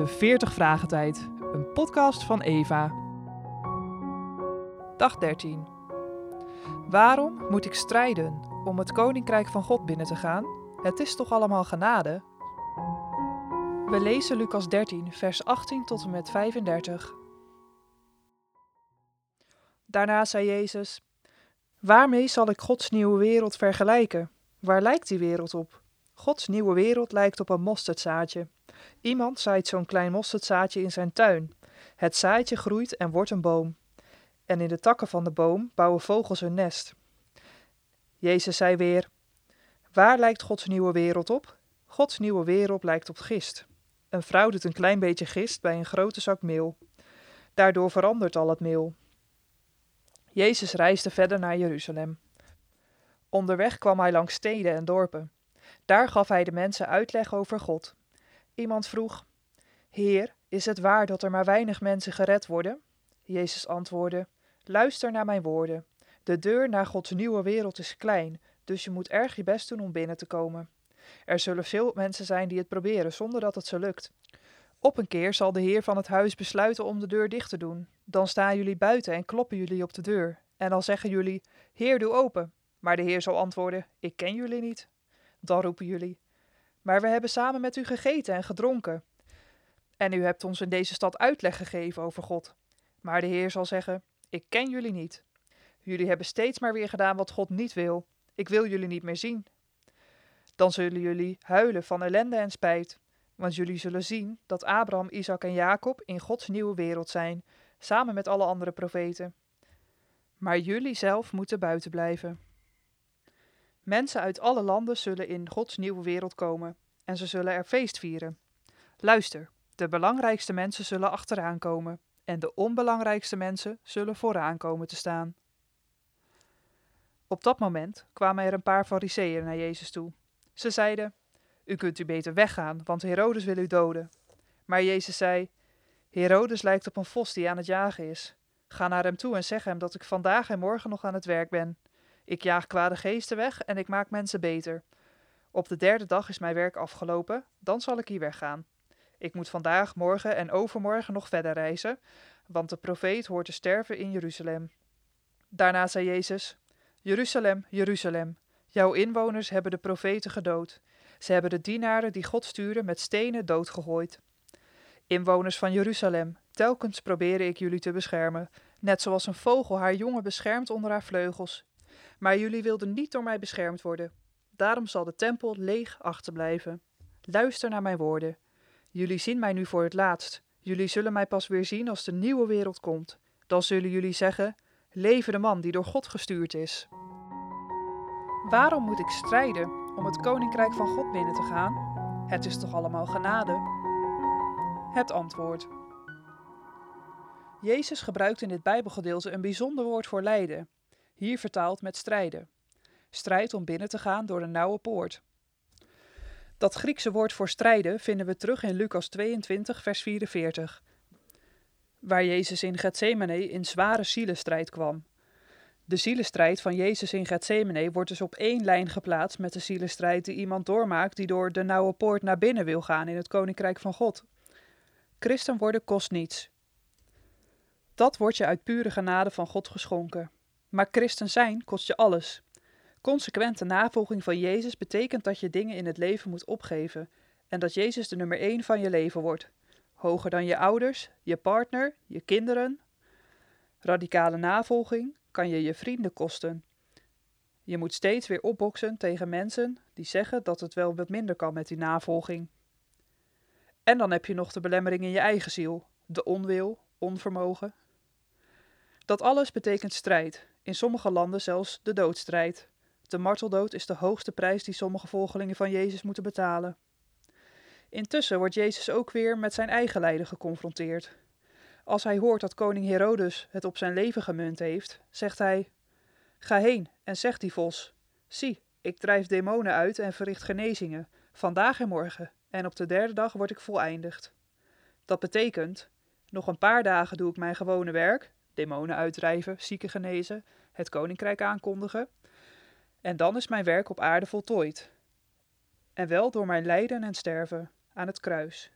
de 40 Vragen Tijd, een podcast van Eva. Dag 13. Waarom moet ik strijden om het koninkrijk van God binnen te gaan? Het is toch allemaal genade? We lezen Lucas 13, vers 18 tot en met 35. Daarna zei Jezus: Waarmee zal ik Gods nieuwe wereld vergelijken? Waar lijkt die wereld op? Gods nieuwe wereld lijkt op een mosterdzaadje. Iemand zaait zo'n klein mosterdzaadje in zijn tuin. Het zaadje groeit en wordt een boom. En in de takken van de boom bouwen vogels hun nest. Jezus zei weer: Waar lijkt Gods nieuwe wereld op? Gods nieuwe wereld lijkt op gist. Een vrouw doet een klein beetje gist bij een grote zak meel. Daardoor verandert al het meel. Jezus reisde verder naar Jeruzalem. Onderweg kwam hij langs steden en dorpen. Daar gaf hij de mensen uitleg over God. Iemand vroeg: Heer, is het waar dat er maar weinig mensen gered worden? Jezus antwoordde: Luister naar mijn woorden. De deur naar Gods nieuwe wereld is klein, dus je moet erg je best doen om binnen te komen. Er zullen veel mensen zijn die het proberen zonder dat het ze lukt. Op een keer zal de heer van het huis besluiten om de deur dicht te doen. Dan staan jullie buiten en kloppen jullie op de deur. En dan zeggen jullie: Heer, doe open. Maar de heer zal antwoorden: Ik ken jullie niet. Dan roepen jullie: Maar we hebben samen met u gegeten en gedronken. En u hebt ons in deze stad uitleg gegeven over God. Maar de Heer zal zeggen: Ik ken jullie niet. Jullie hebben steeds maar weer gedaan wat God niet wil. Ik wil jullie niet meer zien. Dan zullen jullie huilen van ellende en spijt, want jullie zullen zien dat Abraham, Isaac en Jacob in Gods nieuwe wereld zijn, samen met alle andere profeten. Maar jullie zelf moeten buiten blijven. Mensen uit alle landen zullen in Gods nieuwe wereld komen en ze zullen er feest vieren. Luister, de belangrijkste mensen zullen achteraan komen en de onbelangrijkste mensen zullen vooraan komen te staan. Op dat moment kwamen er een paar fariseeën naar Jezus toe. Ze zeiden: U kunt u beter weggaan, want Herodes wil u doden. Maar Jezus zei: Herodes lijkt op een vos die aan het jagen is. Ga naar hem toe en zeg hem dat ik vandaag en morgen nog aan het werk ben. Ik jaag kwade geesten weg en ik maak mensen beter. Op de derde dag is mijn werk afgelopen, dan zal ik hier weggaan. Ik moet vandaag, morgen en overmorgen nog verder reizen, want de profeet hoort te sterven in Jeruzalem. Daarna zei Jezus: Jeruzalem, Jeruzalem, jouw inwoners hebben de profeten gedood. Ze hebben de dienaren die God stuurde met stenen doodgegooid. Inwoners van Jeruzalem, telkens probeerde ik jullie te beschermen, net zoals een vogel haar jongen beschermt onder haar vleugels. Maar jullie wilden niet door mij beschermd worden. Daarom zal de tempel leeg achterblijven. Luister naar mijn woorden. Jullie zien mij nu voor het laatst. Jullie zullen mij pas weer zien als de nieuwe wereld komt. Dan zullen jullie zeggen: Leven de man die door God gestuurd is. Waarom moet ik strijden om het koninkrijk van God binnen te gaan? Het is toch allemaal genade? Het antwoord. Jezus gebruikt in dit Bijbelgedeelte een bijzonder woord voor lijden, hier vertaald met strijden. Strijd om binnen te gaan door de nauwe poort. Dat Griekse woord voor strijden vinden we terug in Lucas 22, vers 44, waar Jezus in Gethsemane in zware zielenstrijd kwam. De zielenstrijd van Jezus in Gethsemane wordt dus op één lijn geplaatst met de zielenstrijd die iemand doormaakt die door de nauwe poort naar binnen wil gaan in het koninkrijk van God. Christen worden kost niets. Dat wordt je uit pure genade van God geschonken. Maar christen zijn kost je alles. Consequente navolging van Jezus betekent dat je dingen in het leven moet opgeven en dat Jezus de nummer één van je leven wordt. Hoger dan je ouders, je partner, je kinderen. Radicale navolging kan je je vrienden kosten. Je moet steeds weer opboksen tegen mensen die zeggen dat het wel wat minder kan met die navolging. En dan heb je nog de belemmering in je eigen ziel, de onwil, onvermogen. Dat alles betekent strijd, in sommige landen zelfs de doodstrijd. De marteldood is de hoogste prijs die sommige volgelingen van Jezus moeten betalen. Intussen wordt Jezus ook weer met zijn eigen lijden geconfronteerd. Als hij hoort dat koning Herodes het op zijn leven gemunt heeft, zegt hij: Ga heen en zeg die vos: Zie, ik drijf demonen uit en verricht genezingen, vandaag en morgen, en op de derde dag word ik voleindigd. Dat betekent: nog een paar dagen doe ik mijn gewone werk, demonen uitdrijven, zieken genezen, het koninkrijk aankondigen, en dan is mijn werk op aarde voltooid. En wel door mijn lijden en sterven aan het kruis.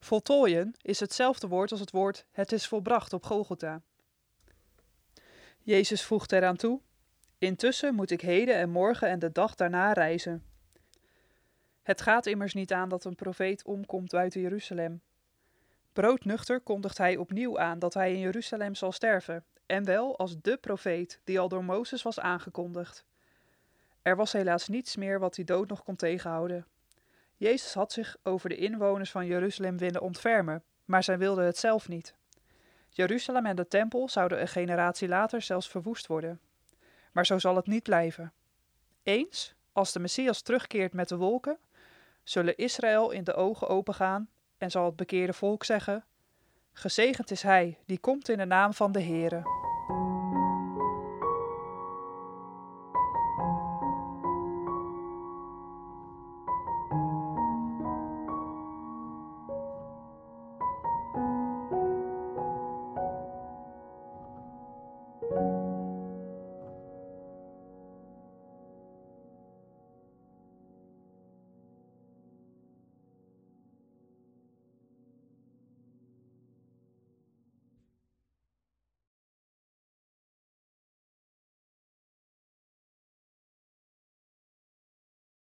Voltooien is hetzelfde woord als het woord het is volbracht op Golgotha. Jezus voegt eraan toe: Intussen moet ik heden en morgen en de dag daarna reizen. Het gaat immers niet aan dat een profeet omkomt buiten Jeruzalem. Broodnuchter kondigt hij opnieuw aan dat hij in Jeruzalem zal sterven, en wel als de profeet die al door Mozes was aangekondigd. Er was helaas niets meer wat die dood nog kon tegenhouden. Jezus had zich over de inwoners van Jeruzalem willen ontfermen, maar zij wilden het zelf niet. Jeruzalem en de tempel zouden een generatie later zelfs verwoest worden. Maar zo zal het niet blijven. Eens, als de Messias terugkeert met de wolken, zullen Israël in de ogen opengaan en zal het bekeerde volk zeggen: Gezegend is hij die komt in de naam van de Heere.